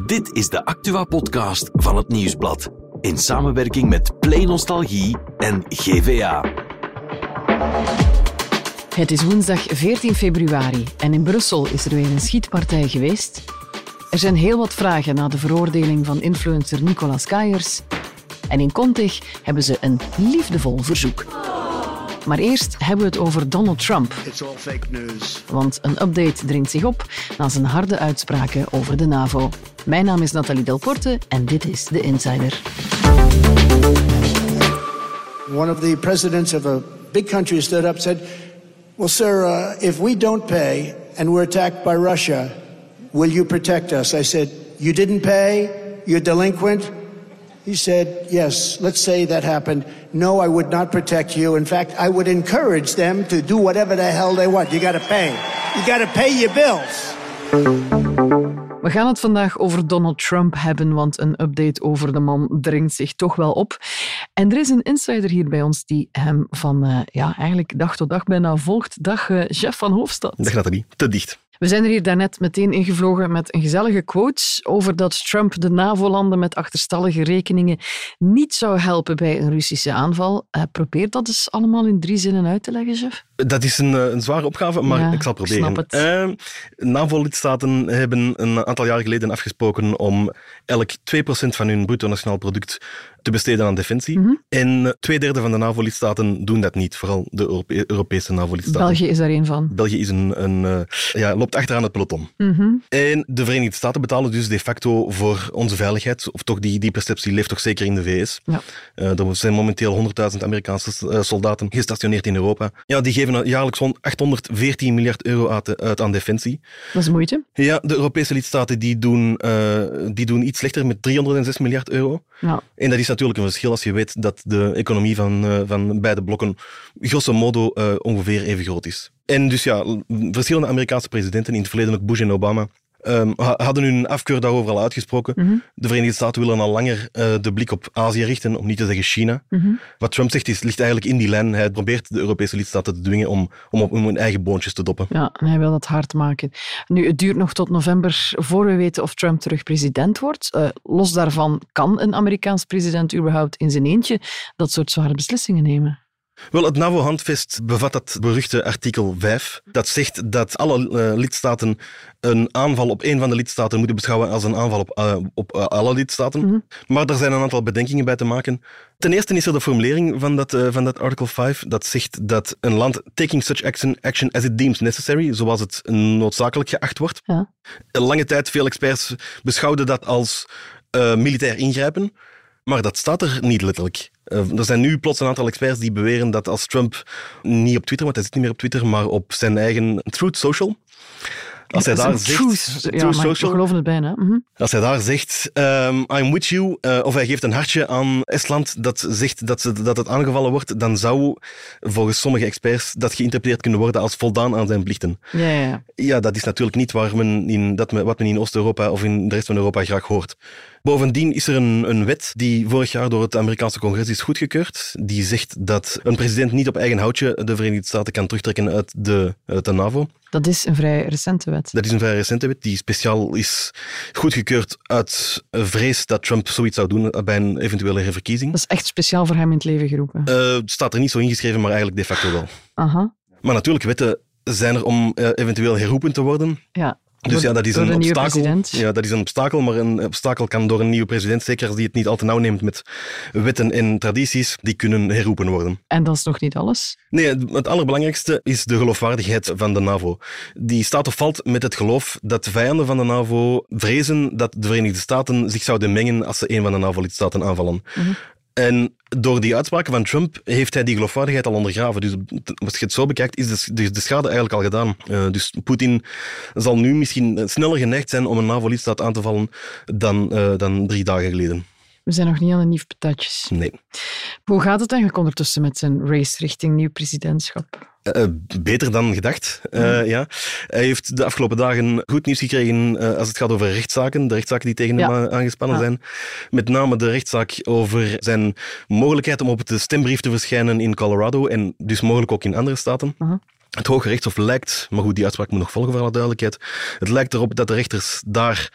Dit is de Actua-podcast van het Nieuwsblad. In samenwerking met Play Nostalgie en GVA. Het is woensdag 14 februari en in Brussel is er weer een schietpartij geweest. Er zijn heel wat vragen na de veroordeling van influencer Nicolas Kayers. En in Contig hebben ze een liefdevol verzoek. Maar eerst hebben we het over Donald Trump. It's all fake news. Want een update dringt zich op na zijn harde uitspraken over de NAVO. Mijn naam is Nathalie Delporte en dit is The Insider. One of the presidents of a big country stood up and said, Well, sir, uh, if we don't pay and we're attacked by Russia, will you protect us? I said, You didn't pay? You're delinquent? He said, Yes, let's say that happened. No, I would not protect you. In fact, I would encourage them to do whatever the hell they want. You got to pay. You got to pay your bills. We gaan het vandaag over Donald Trump hebben, want een update over de man dringt zich toch wel op. En er is een insider hier bij ons die hem van eh, ja, eigenlijk dag tot dag bijna volgt. Dag, eh, chef van Hoofdstad. Dag Nathalie, te dicht. We zijn er hier daarnet meteen ingevlogen met een gezellige quote over dat Trump de NAVO-landen met achterstallige rekeningen niet zou helpen bij een Russische aanval. Uh, probeer dat eens allemaal in drie zinnen uit te leggen, chef. Dat is een, een zware opgave, maar Ja, ik zal proberen. Eh, NAVO-lidstaten hebben een aantal jaar geleden afgesproken om elk 2% van hun bruto nationaal product te besteden aan defensie. Mhm. En twee derde van de NAVO-lidstaten doen dat niet, vooral de Europe- Europese NAVO-lidstaten. België is daar één van. België is een, een, eh, ja, loopt achteraan het peloton. Mhm. En de Verenigde Staten betalen dus de facto voor onze veiligheid, of toch die, die perceptie leeft toch zeker in de VS. Ja. Eh, er zijn momenteel 100.000 Amerikaanse eh, soldaten gestationeerd in Europa. Ja, die geven jaarlijks zo'n 814 miljard euro uit, uit aan defensie. Dat is moeite. Ja, de Europese lidstaten die doen, eh, die doen iets slechter met 306 miljard euro. Ja. En dat is natuurlijk een verschil als je weet dat de economie van, eh, van beide blokken grosso modo eh, ongeveer even groot is. En dus ja, verschillende Amerikaanse presidenten, in het verleden ook Bush en Obama, ehm, ha- hadden hun afkeur daarover al uitgesproken. Mhm. De Verenigde Staten willen al langer eh, de blik op Azië richten, om niet te zeggen China. Mhm. Wat Trump zegt is, ligt eigenlijk in die lijn. Hij probeert de Europese lidstaten te dwingen om, om op hun eigen boontjes te doppen. Ja, en hij wil dat hard maken. Nu, het duurt nog tot november voor we weten of Trump terug president wordt. Eh, los daarvan kan een Amerikaans president überhaupt in zijn eentje dat soort zware beslissingen nemen. Wel, het NAVO-handvest bevat dat beruchte artikel 5. Dat zegt dat alle eh, lidstaten een aanval op één van de lidstaten moeten beschouwen als een aanval op, eh, op eh, alle lidstaten. Mhm. Maar er zijn een aantal bedenkingen bij te maken. Ten eerste is er de formulering van dat, van dat artikel 5. Dat zegt dat een land taking such action, action as it deems necessary, zoals het noodzakelijk geacht wordt. Ja. Lange tijd, veel experts beschouwden dat als militair ingrijpen. Maar dat staat er niet letterlijk. Eh, er zijn nu plots een aantal experts die beweren dat als Trump niet op Twitter, want hij zit niet meer op Twitter, maar op zijn eigen Truth Social. Als hij daar zegt, truth. Ja, Social, het bijna. Mhm. als hij daar zegt, ehm, I'm with you, eh, of hij geeft een hartje aan Estland dat zegt dat, ze, dat het aangevallen wordt, dan zou volgens sommige experts dat geïnterpreteerd kunnen worden als voldaan aan zijn plichten. Ja, ja, ja. Ja, dat is natuurlijk niet waar men in, dat men, wat men in Oost-Europa of in de rest van Europa graag hoort. Bovendien is er een, een wet die vorig jaar door het Amerikaanse congres is goedgekeurd. Die zegt dat een president niet op eigen houtje de Verenigde Staten kan terugtrekken uit de, uit de NAVO. Dat is een vrij recente wet. Dat is een vrij recente wet die speciaal is goedgekeurd uit vrees dat Trump zoiets zou doen bij een eventuele herverkiezing. Dat is echt speciaal voor hem in het leven geroepen. Het staat er niet zo ingeschreven, maar eigenlijk de facto wel. Aha. Maar natuurlijk, wetten zijn er om eh, eventueel herroepen te worden. Ja. Dus ja, dat is een obstakel. Ja, dat is een obstakel, maar een obstakel kan door een nieuwe president, zeker als die het niet al te nauw neemt met wetten en tradities, die kunnen herroepen worden. En dat is nog niet alles. Nee, het allerbelangrijkste is de geloofwaardigheid van de NAVO. Die staat of valt met het geloof dat de vijanden van de NAVO vrezen dat de Verenigde Staten zich zouden mengen als ze een van de NAVO-lidstaten aanvallen. Mhm. En door die uitspraken van Trump heeft hij die geloofwaardigheid al ondergraven. Dus als je het zo bekijkt, is de, de, de schade eigenlijk al gedaan. Eh, dus Poetin zal nu misschien sneller geneigd zijn om een NAVO-lidstaat aan te vallen dan, eh, dan drie dagen geleden. We zijn nog niet aan de nieuwe patatjes. Nee. Hoe gaat het eigenlijk ondertussen met zijn race richting nieuw presidentschap? Eh, beter dan gedacht, eh, ja. Hij heeft de afgelopen dagen goed nieuws gekregen eh, als het gaat over rechtszaken, de rechtszaken die tegen Ja. hem aangespannen Ja. zijn. Met name de rechtszaak over zijn mogelijkheid om op de stembrief te verschijnen in Colorado en dus mogelijk ook in andere staten. Het Hoge Rechtshof lijkt, maar goed, die uitspraak moet nog volgen voor alle duidelijkheid, het lijkt erop dat de rechters daar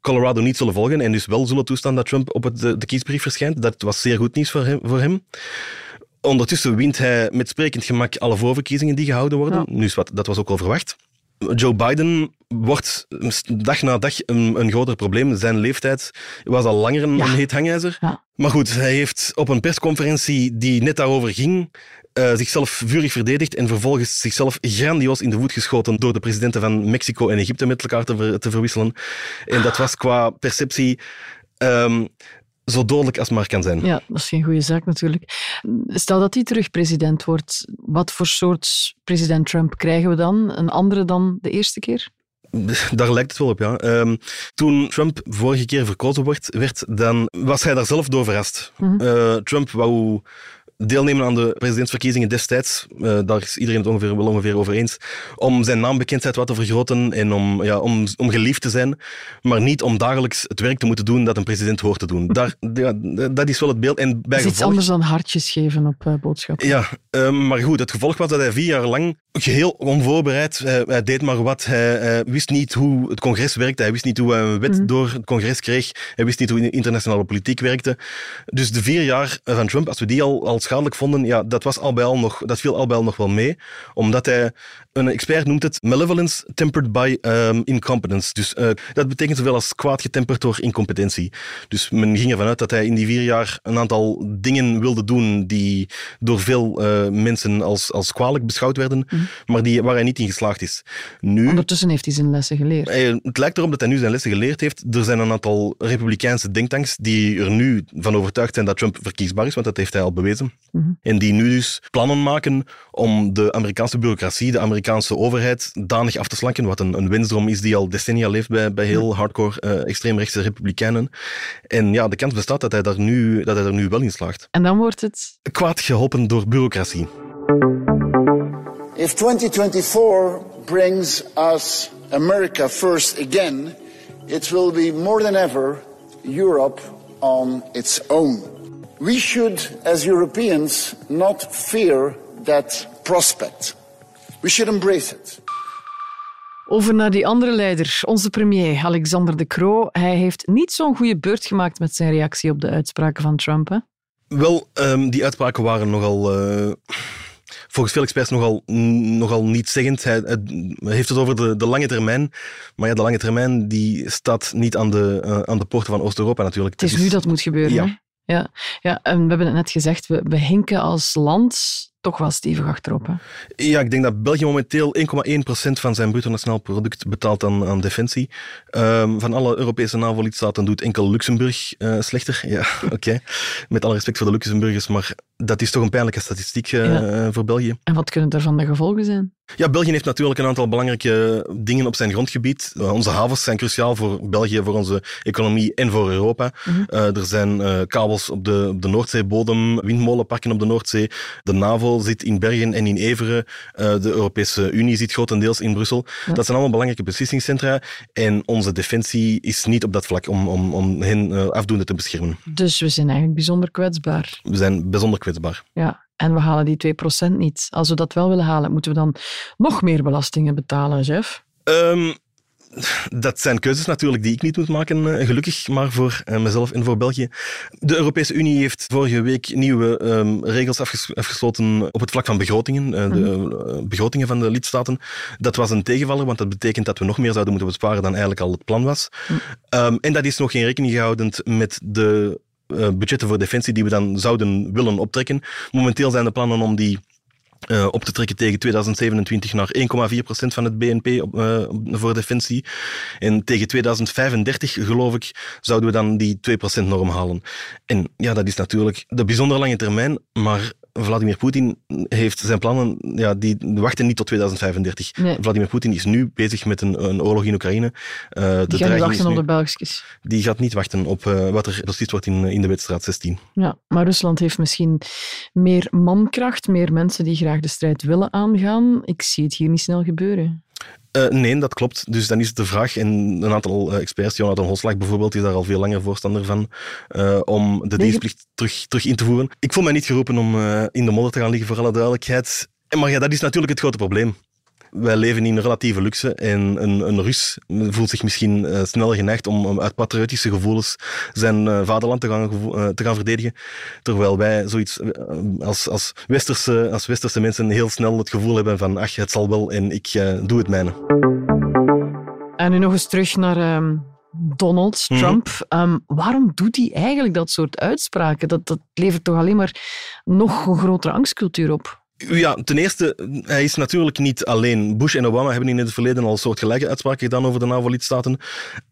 Colorado niet zullen volgen en dus wel zullen toestaan dat Trump op het, de, de kiesbrief verschijnt. Dat was zeer goed nieuws voor hem. Voor hem. Ondertussen wint hij met sprekend gemak alle voorverkiezingen die gehouden worden. Ja. Dus wat, dat was ook al verwacht. Joe Biden wordt dag na dag een, een groter probleem. Zijn leeftijd was al langer een, Ja. heet hangijzer. Ja. Maar goed, hij heeft op een persconferentie die net daarover ging, eh, zichzelf vurig verdedigd en vervolgens zichzelf grandioos in de voet geschoten door de presidenten van Mexico en Egypte met elkaar te, ver- te verwisselen. En dat was qua perceptie ehm, zo dodelijk als maar kan zijn. Ja, dat is geen goede zaak natuurlijk. Stel dat hij terug president wordt, wat voor soort president Trump krijgen we dan? Een andere dan de eerste keer? Daar lijkt het wel op, ja. Ehm, toen Trump vorige keer verkozen wordt, werd, dan was hij daar zelf door verrast. Mhm. Eh, Trump wou deelnemen aan de presidentsverkiezingen destijds, eh, daar is iedereen het ongeveer, wel ongeveer over eens, om zijn naambekendheid wat te vergroten en om, ja, om, om geliefd te zijn, maar niet om dagelijks het werk te moeten doen dat een president hoort te doen. Daar, ja, dat is wel het beeld. En bij Dat is iets anders dan hartjes geven op eh, boodschappen. ja, ehm, maar goed, het gevolg was dat hij vier jaar lang geheel onvoorbereid, hij, hij deed maar wat, hij, hij wist niet hoe het congres werkte, hij wist niet hoe hij een wet Mhm. door het congres kreeg, hij wist niet hoe internationale politiek werkte. Dus de vier jaar van Trump, als we die al, al schadelijk vonden, ja, dat, was al bij al nog, dat viel al bij al nog wel mee, omdat hij, een expert noemt het malevolence tempered by um, incompetence. Dus eh, dat betekent zoveel als kwaad getemperd door incompetentie. Dus men ging ervan uit dat hij in die vier jaar een aantal dingen wilde doen die door veel eh, mensen als, als kwalijk beschouwd werden, maar die, waar hij niet in geslaagd is. Nu, Ondertussen heeft hij zijn lessen geleerd. hij- het lijkt erop dat hij nu zijn lessen geleerd heeft. Er zijn een aantal republikeinse denktanks die er nu van overtuigd zijn dat Trump verkiesbaar is, want dat heeft hij al bewezen. Mhm. En die nu dus plannen maken om de Amerikaanse bureaucratie, de Amerikaanse overheid, danig af te slanken, wat een, een wensdroom is die al decennia leeft bij, bij heel hardcore eh, extreemrechtse republikeinen. En ja, de kans bestaat dat hij, daar nu, dat hij er nu wel in slaagt. En dan wordt het... Kwaad geholpen door bureaucratie. If 2024 brings us America first again, it will be more than ever Europe on its own. We should, as Europeans, not fear that prospect. We should embrace it. Over naar die andere leider, onze premier Alexander De Croo. Hij heeft niet zo'n goede beurt gemaakt met zijn reactie op de uitspraken van Trump. Hè? Wel, ehm, die uitspraken waren nogal, eh, volgens veel experts nogal, nogal niet zeggend. Hij, hij heeft het over de, de lange termijn. Maar ja, de lange termijn die staat niet aan de, eh, aan de poorten van Oost-Europa natuurlijk. Het is nu dat moet gebeuren. Ja. Hè? Ja. Ja, en we hebben het net gezegd, we, we hinken als land toch wel stevig achterop. Hè? Ja, ik denk dat België momenteel 1,1% van zijn bruto nationaal product betaalt aan, aan defensie. Ehm, van alle Europese NAVO-lidstaten doet enkel Luxemburg eh, slechter. Ja, oké. Met alle respect voor de Luxemburgers, maar dat is toch een pijnlijke statistiek eh, Ja. voor België. En wat kunnen daarvan de gevolgen zijn? Ja, België heeft natuurlijk een aantal belangrijke dingen op zijn grondgebied. Uh, onze havens zijn cruciaal voor België, voor onze economie en voor Europa. Uh, er zijn kabels op de, op de Noordzeebodem, windmolenparken op de Noordzee. De NAVO zit in Bergen en in Everen. Uh, de Europese Unie zit grotendeels in Brussel. Ja. Dat zijn allemaal belangrijke beslissingscentra. En onze defensie is niet op dat vlak om, om, om hen uh, afdoende te beschermen. Dus we zijn eigenlijk bijzonder kwetsbaar. We zijn bijzonder kwetsbaar. Ja, en we halen die 2% niet. Als we dat wel willen halen, moeten we dan nog meer belastingen betalen, Jeff? Um, dat zijn keuzes natuurlijk die ik niet moet maken, gelukkig, maar voor mezelf en voor België. De Europese Unie heeft vorige week nieuwe um, regels afges afgesloten op het vlak van begrotingen, uh, de uh, begrotingen van de lidstaten. Dat was een tegenvaller, want dat betekent dat we nog meer zouden moeten besparen dan eigenlijk al het plan was. Um, en dat is nog geen rekening gehouden met de uh, budgetten voor defensie die we dan zouden willen optrekken. Momenteel zijn de plannen om die uh, op te trekken tegen 2027 naar 1,4% van het BNP uh, voor defensie. En tegen 2035, geloof ik, zouden we dan die 2% norm halen. En ja, dat is natuurlijk de bijzonder lange termijn, maar Vladimir Poetin heeft zijn plannen, ja, die wachten niet tot 2035. Nee. Vladimir Poetin is nu bezig met een, een oorlog in Oekraïne. Uh, die gaat niet wachten op de Belgisches. Die gaat niet wachten op uh, wat er beslist wordt in, in de wedstrijd 16. Ja, maar Rusland heeft misschien meer mankracht, meer mensen die graag de strijd willen aangaan. Ik zie het hier niet snel gebeuren. Uh, nee, dat klopt. Dus dan is het de vraag, en een aantal uh, experts, Jonathan Holslag bijvoorbeeld, is daar al veel langer voorstander van, uh, om de dienstplicht terug, terug in te voeren. Ik voel mij niet geroepen om in de modder te gaan liggen, voor alle duidelijkheid. Maar ja, dat is natuurlijk het grote probleem. Wij leven in relatieve luxe en een, een Rus voelt zich misschien uh, sneller geneigd om, uit patriotische gevoelens zijn uh, vaderland te gaan, uh, te gaan verdedigen. Terwijl wij zoiets als, als, westerse, als westerse mensen heel snel het gevoel hebben van ach, het zal wel en ik doe het mijne. En nu nog eens terug naar um, Donald Mhm. Trump. Um, waarom doet hij eigenlijk dat soort uitspraken? Dat, dat levert toch alleen maar nog een grotere angstcultuur op? Ja, ten eerste, hij is natuurlijk niet alleen. Bush en Obama hebben in het verleden al soortgelijke uitspraken gedaan over de NAVO-lidstaten.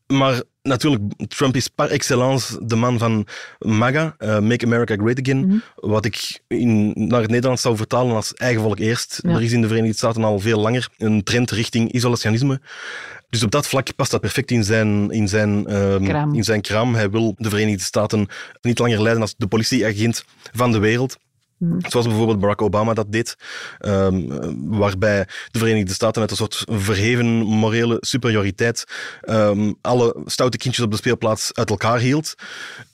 Maar natuurlijk, Trump is par excellence de man van MAGA, uh, Make America Great Again. Mhm. Wat ik in, naar het Nederlands zou vertalen als eigen volk eerst. Ja. Er is in de Verenigde Staten al veel langer een trend richting isolationisme. Dus op dat vlak past dat perfect in zijn, in zijn, ehm, Kraam. in zijn kraam. Hij wil de Verenigde Staten niet langer leiden als de politieagent van de wereld. Zoals bijvoorbeeld Barack Obama dat deed, ehm, eh, waarbij de Verenigde Staten uit een soort verheven morele superioriteit ehm, alle stoute kindjes op de speelplaats uit elkaar hield.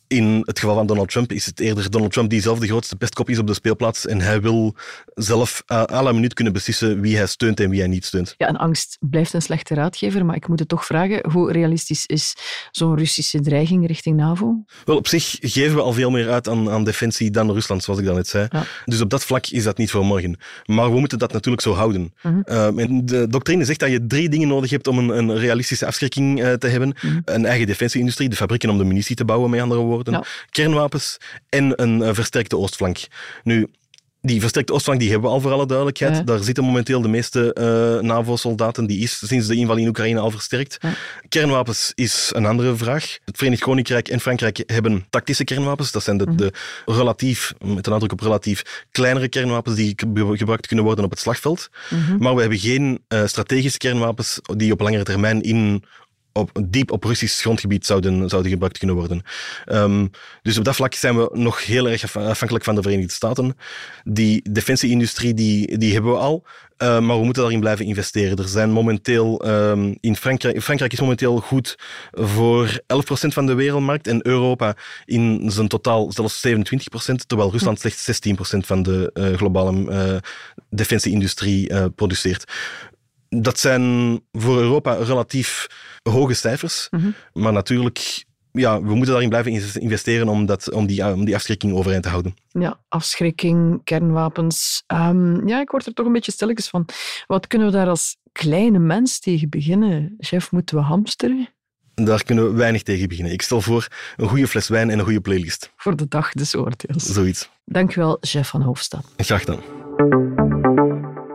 In het geval van Donald Trump is het eerder Donald Trump die zelf de grootste pestkop is op de speelplaats en hij wil zelf à la minuut kunnen beslissen wie hij steunt en wie hij niet steunt. Ja, en angst blijft een slechte raadgever, maar ik moet het toch vragen, hoe realistisch is zo'n Russische dreiging richting NAVO? Wel, op zich geven we al veel meer uit aan, aan defensie dan Rusland, zoals ik dan net zei. Ja. Dus op dat vlak is dat niet voor morgen. Maar we moeten dat natuurlijk zo houden. Mhm. Uh, en de doctrine zegt dat je drie dingen nodig hebt om een, een realistische afschrikking uh, te hebben. Mhm. Een eigen defensieindustrie, de fabrieken om de munitie te bouwen, met andere woorden. Ja. Kernwapens en een uh, versterkte oostflank. Nu, die versterkte oostflank die hebben we al voor alle duidelijkheid. Ja. Daar zitten momenteel de meeste uh, NAVO-soldaten. Die is sinds de inval in Oekraïne al versterkt. Ja. Kernwapens is een andere vraag. Het Verenigd Koninkrijk en Frankrijk hebben tactische kernwapens. Dat zijn de, Mhm. de relatief, met een nadruk op relatief, kleinere kernwapens die ge- gebruikt kunnen worden op het slagveld. Mhm. Maar we hebben geen uh, strategische kernwapens die op langere termijn in op, diep op Russisch grondgebied zouden, zouden gebruikt kunnen worden. Um, dus op dat vlak zijn we nog heel erg af- afhankelijk van de Verenigde Staten. Die defensieindustrie die, die hebben we al, uh, maar we moeten daarin blijven investeren. Er zijn momenteel um, in Frankrijk, Frankrijk is momenteel goed voor 11% van de wereldmarkt en Europa in zijn totaal zelfs 27%, terwijl Rusland slechts 16% van de uh, globale uh, defensieindustrie produceert. Dat zijn voor Europa relatief hoge cijfers, Mhm. maar natuurlijk, ja, we moeten daarin blijven investeren om, dat, om, die, om die afschrikking overeind te houden. Ja, afschrikking, kernwapens. Um, ja, ik word er toch een beetje stilletjes van. Wat kunnen we daar als kleine mens tegen beginnen? Chef, moeten we hamsteren? Daar kunnen we weinig tegen beginnen. Ik stel voor een goede fles wijn en een goede playlist. Voor de dag des oordeels. Zoiets. Dank u wel, chef van Hoofdstad. Graag gedaan.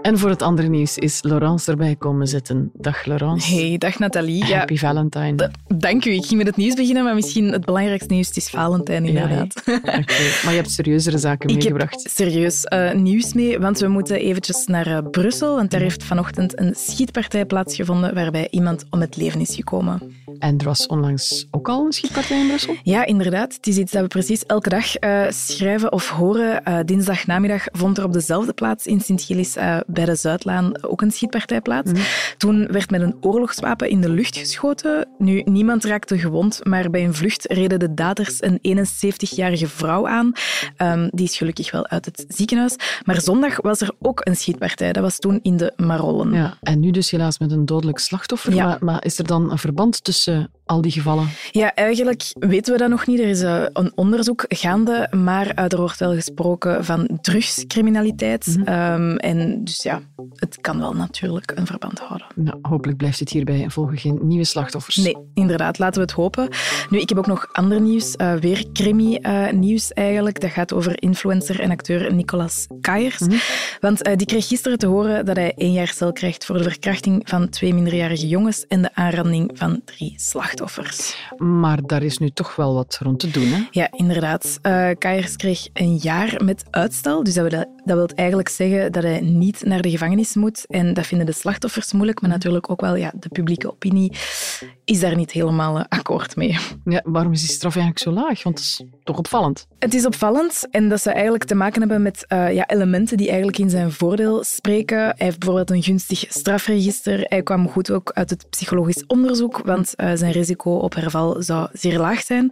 En voor het andere nieuws is Laurence erbij komen zitten. Dag Laurence. Hey, dag Nathalie. Ja, Happy Valentine. dank u. Ik ging met het nieuws beginnen, maar misschien het belangrijkste nieuws het is Valentijn, inderdaad. Ja, okay. Maar je hebt serieuzeere zaken Ik meegebracht. heb serieus uh, nieuws mee, want we moeten eventjes naar uh, Brussel, want daar heeft vanochtend een schietpartij plaatsgevonden waarbij iemand om het leven is gekomen. En er was onlangs ook al een schietpartij in Brussel? Ja, inderdaad. Het is iets dat we precies elke dag uh, schrijven of horen. Dinsdagnamiddag vond er op dezelfde plaats in Sint-Gillis uh, bij de Zuidlaan ook een schietpartij plaats. Mm. Toen werd met een oorlogswapen in de lucht geschoten. Nu, niemand raakte gewond, maar bij een vlucht reden de daders een 71-jarige vrouw aan. Um, die is gelukkig wel uit het ziekenhuis. Maar zondag was er ook een schietpartij. Dat was toen in de Marollen. Ja, en nu dus helaas met een dodelijk slachtoffer. Ja. Maar, maar is er dan een verband tussen al die gevallen? Ja, eigenlijk weten we dat nog niet. Er is uh, een onderzoek gaande, maar er wordt wel gesproken van drugscriminaliteit. Mhm. Mm -hmm. um, en dus ja, het kan wel natuurlijk een verband houden. Nou, hopelijk blijft het hierbij en volgen geen nieuwe slachtoffers. Nee, inderdaad. Laten we het hopen. Nu, ik heb ook nog ander nieuws. Uh, weer crimi-nieuws eigenlijk. Dat gaat over influencer en acteur Nicolas Kayers. Mhm. Mm -hmm. Want die kreeg gisteren te horen dat hij één jaar cel krijgt voor de verkrachting van twee minderjarige jongens en de aanranding van drie slachtoffers. Maar daar is nu toch wel wat rond te doen, hè? Ja, inderdaad. Kayers kreeg een jaar met uitstel. Dus dat, dat, dat wil eigenlijk zeggen dat hij niet naar de gevangenis moet. En dat vinden de slachtoffers moeilijk, maar natuurlijk ook wel ja, de publieke opinie is daar niet helemaal uh, akkoord mee. Ja, waarom is die straf eigenlijk zo laag? Want het is toch opvallend. Het is opvallend en dat ze eigenlijk te maken hebben met uh, ja, elementen die eigenlijk in zijn voordeel spreken. Hij heeft bijvoorbeeld een gunstig strafregister. Hij kwam goed ook uit het psychologisch onderzoek, want uh, zijn risico op herval zou zeer laag zijn.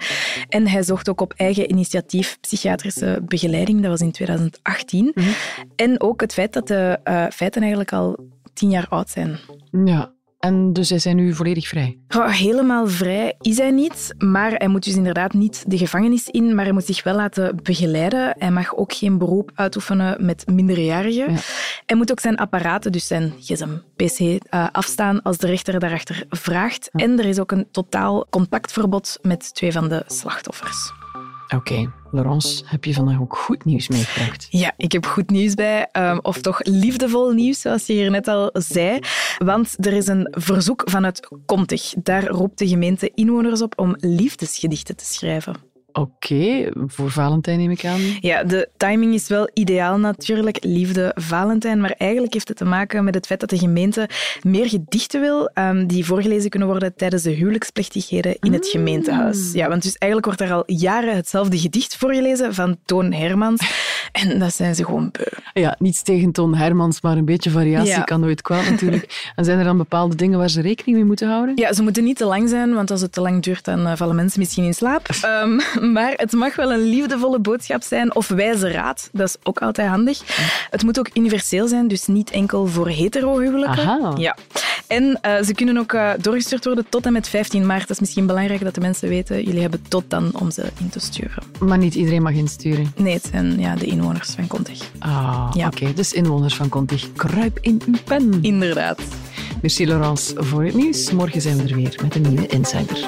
En hij zocht ook op eigen initiatief psychiatrische begeleiding. Dat was in 2018. Mm -hmm. En ook het feit dat de uh, feiten eigenlijk al tien jaar oud zijn. Ja, en dus hij zijn nu volledig vrij? Oh, helemaal vrij is hij niet, maar hij moet dus inderdaad niet de gevangenis in, maar hij moet zich wel laten begeleiden. Hij mag ook geen beroep uitoefenen met minderjarigen. Ja. Hij moet ook zijn apparaten, dus zijn gsm, pc, eh, afstaan als de rechter daarachter vraagt. En er is ook een totaal contactverbod met twee van de slachtoffers. Oké, Laurence, heb je vandaag ook goed nieuws meegebracht? Ja, ik heb goed nieuws bij, um, of toch liefdevol nieuws, zoals je hier net al zei. Want er is een verzoek vanuit Comtig. Daar roept de gemeente inwoners op om liefdesgedichten te schrijven. Oké, voor Valentijn neem ik aan. Ja, de timing is wel ideaal natuurlijk, liefde Valentijn, maar eigenlijk heeft het te maken met het feit dat de gemeente meer gedichten wil um, die voorgelezen kunnen worden tijdens de huwelijksplechtigheden in het gemeentehuis. Ja, want dus eigenlijk wordt er al jaren hetzelfde gedicht voorgelezen van Toon Hermans en dat zijn ze gewoon beu. Ja, niets tegen Toon Hermans, maar een beetje variatie Ja. kan nooit kwaad natuurlijk. En zijn er dan bepaalde dingen waar ze rekening mee moeten houden? Ja, ze moeten niet te lang zijn, want als het te lang duurt, dan eh, vallen mensen misschien in slaap. Ehm, maar het mag wel een liefdevolle boodschap zijn of wijze raad. Dat is ook altijd handig. Het moet ook universeel zijn, dus niet enkel voor hetero-huwelijken. Aha. Ja. En eh, ze kunnen ook eh, doorgestuurd worden tot en met 15 maart. Dat is misschien belangrijk dat de mensen weten. Jullie hebben tot dan om ze in te sturen. Maar niet iedereen mag insturen. Nee, het zijn ja, de inwoners van Contig. Ah, Ja. oké. Dus inwoners van Contig, kruip in uw pen. Inderdaad. Merci Laurence voor het nieuws. Morgen zijn we er weer met een nieuwe Insider.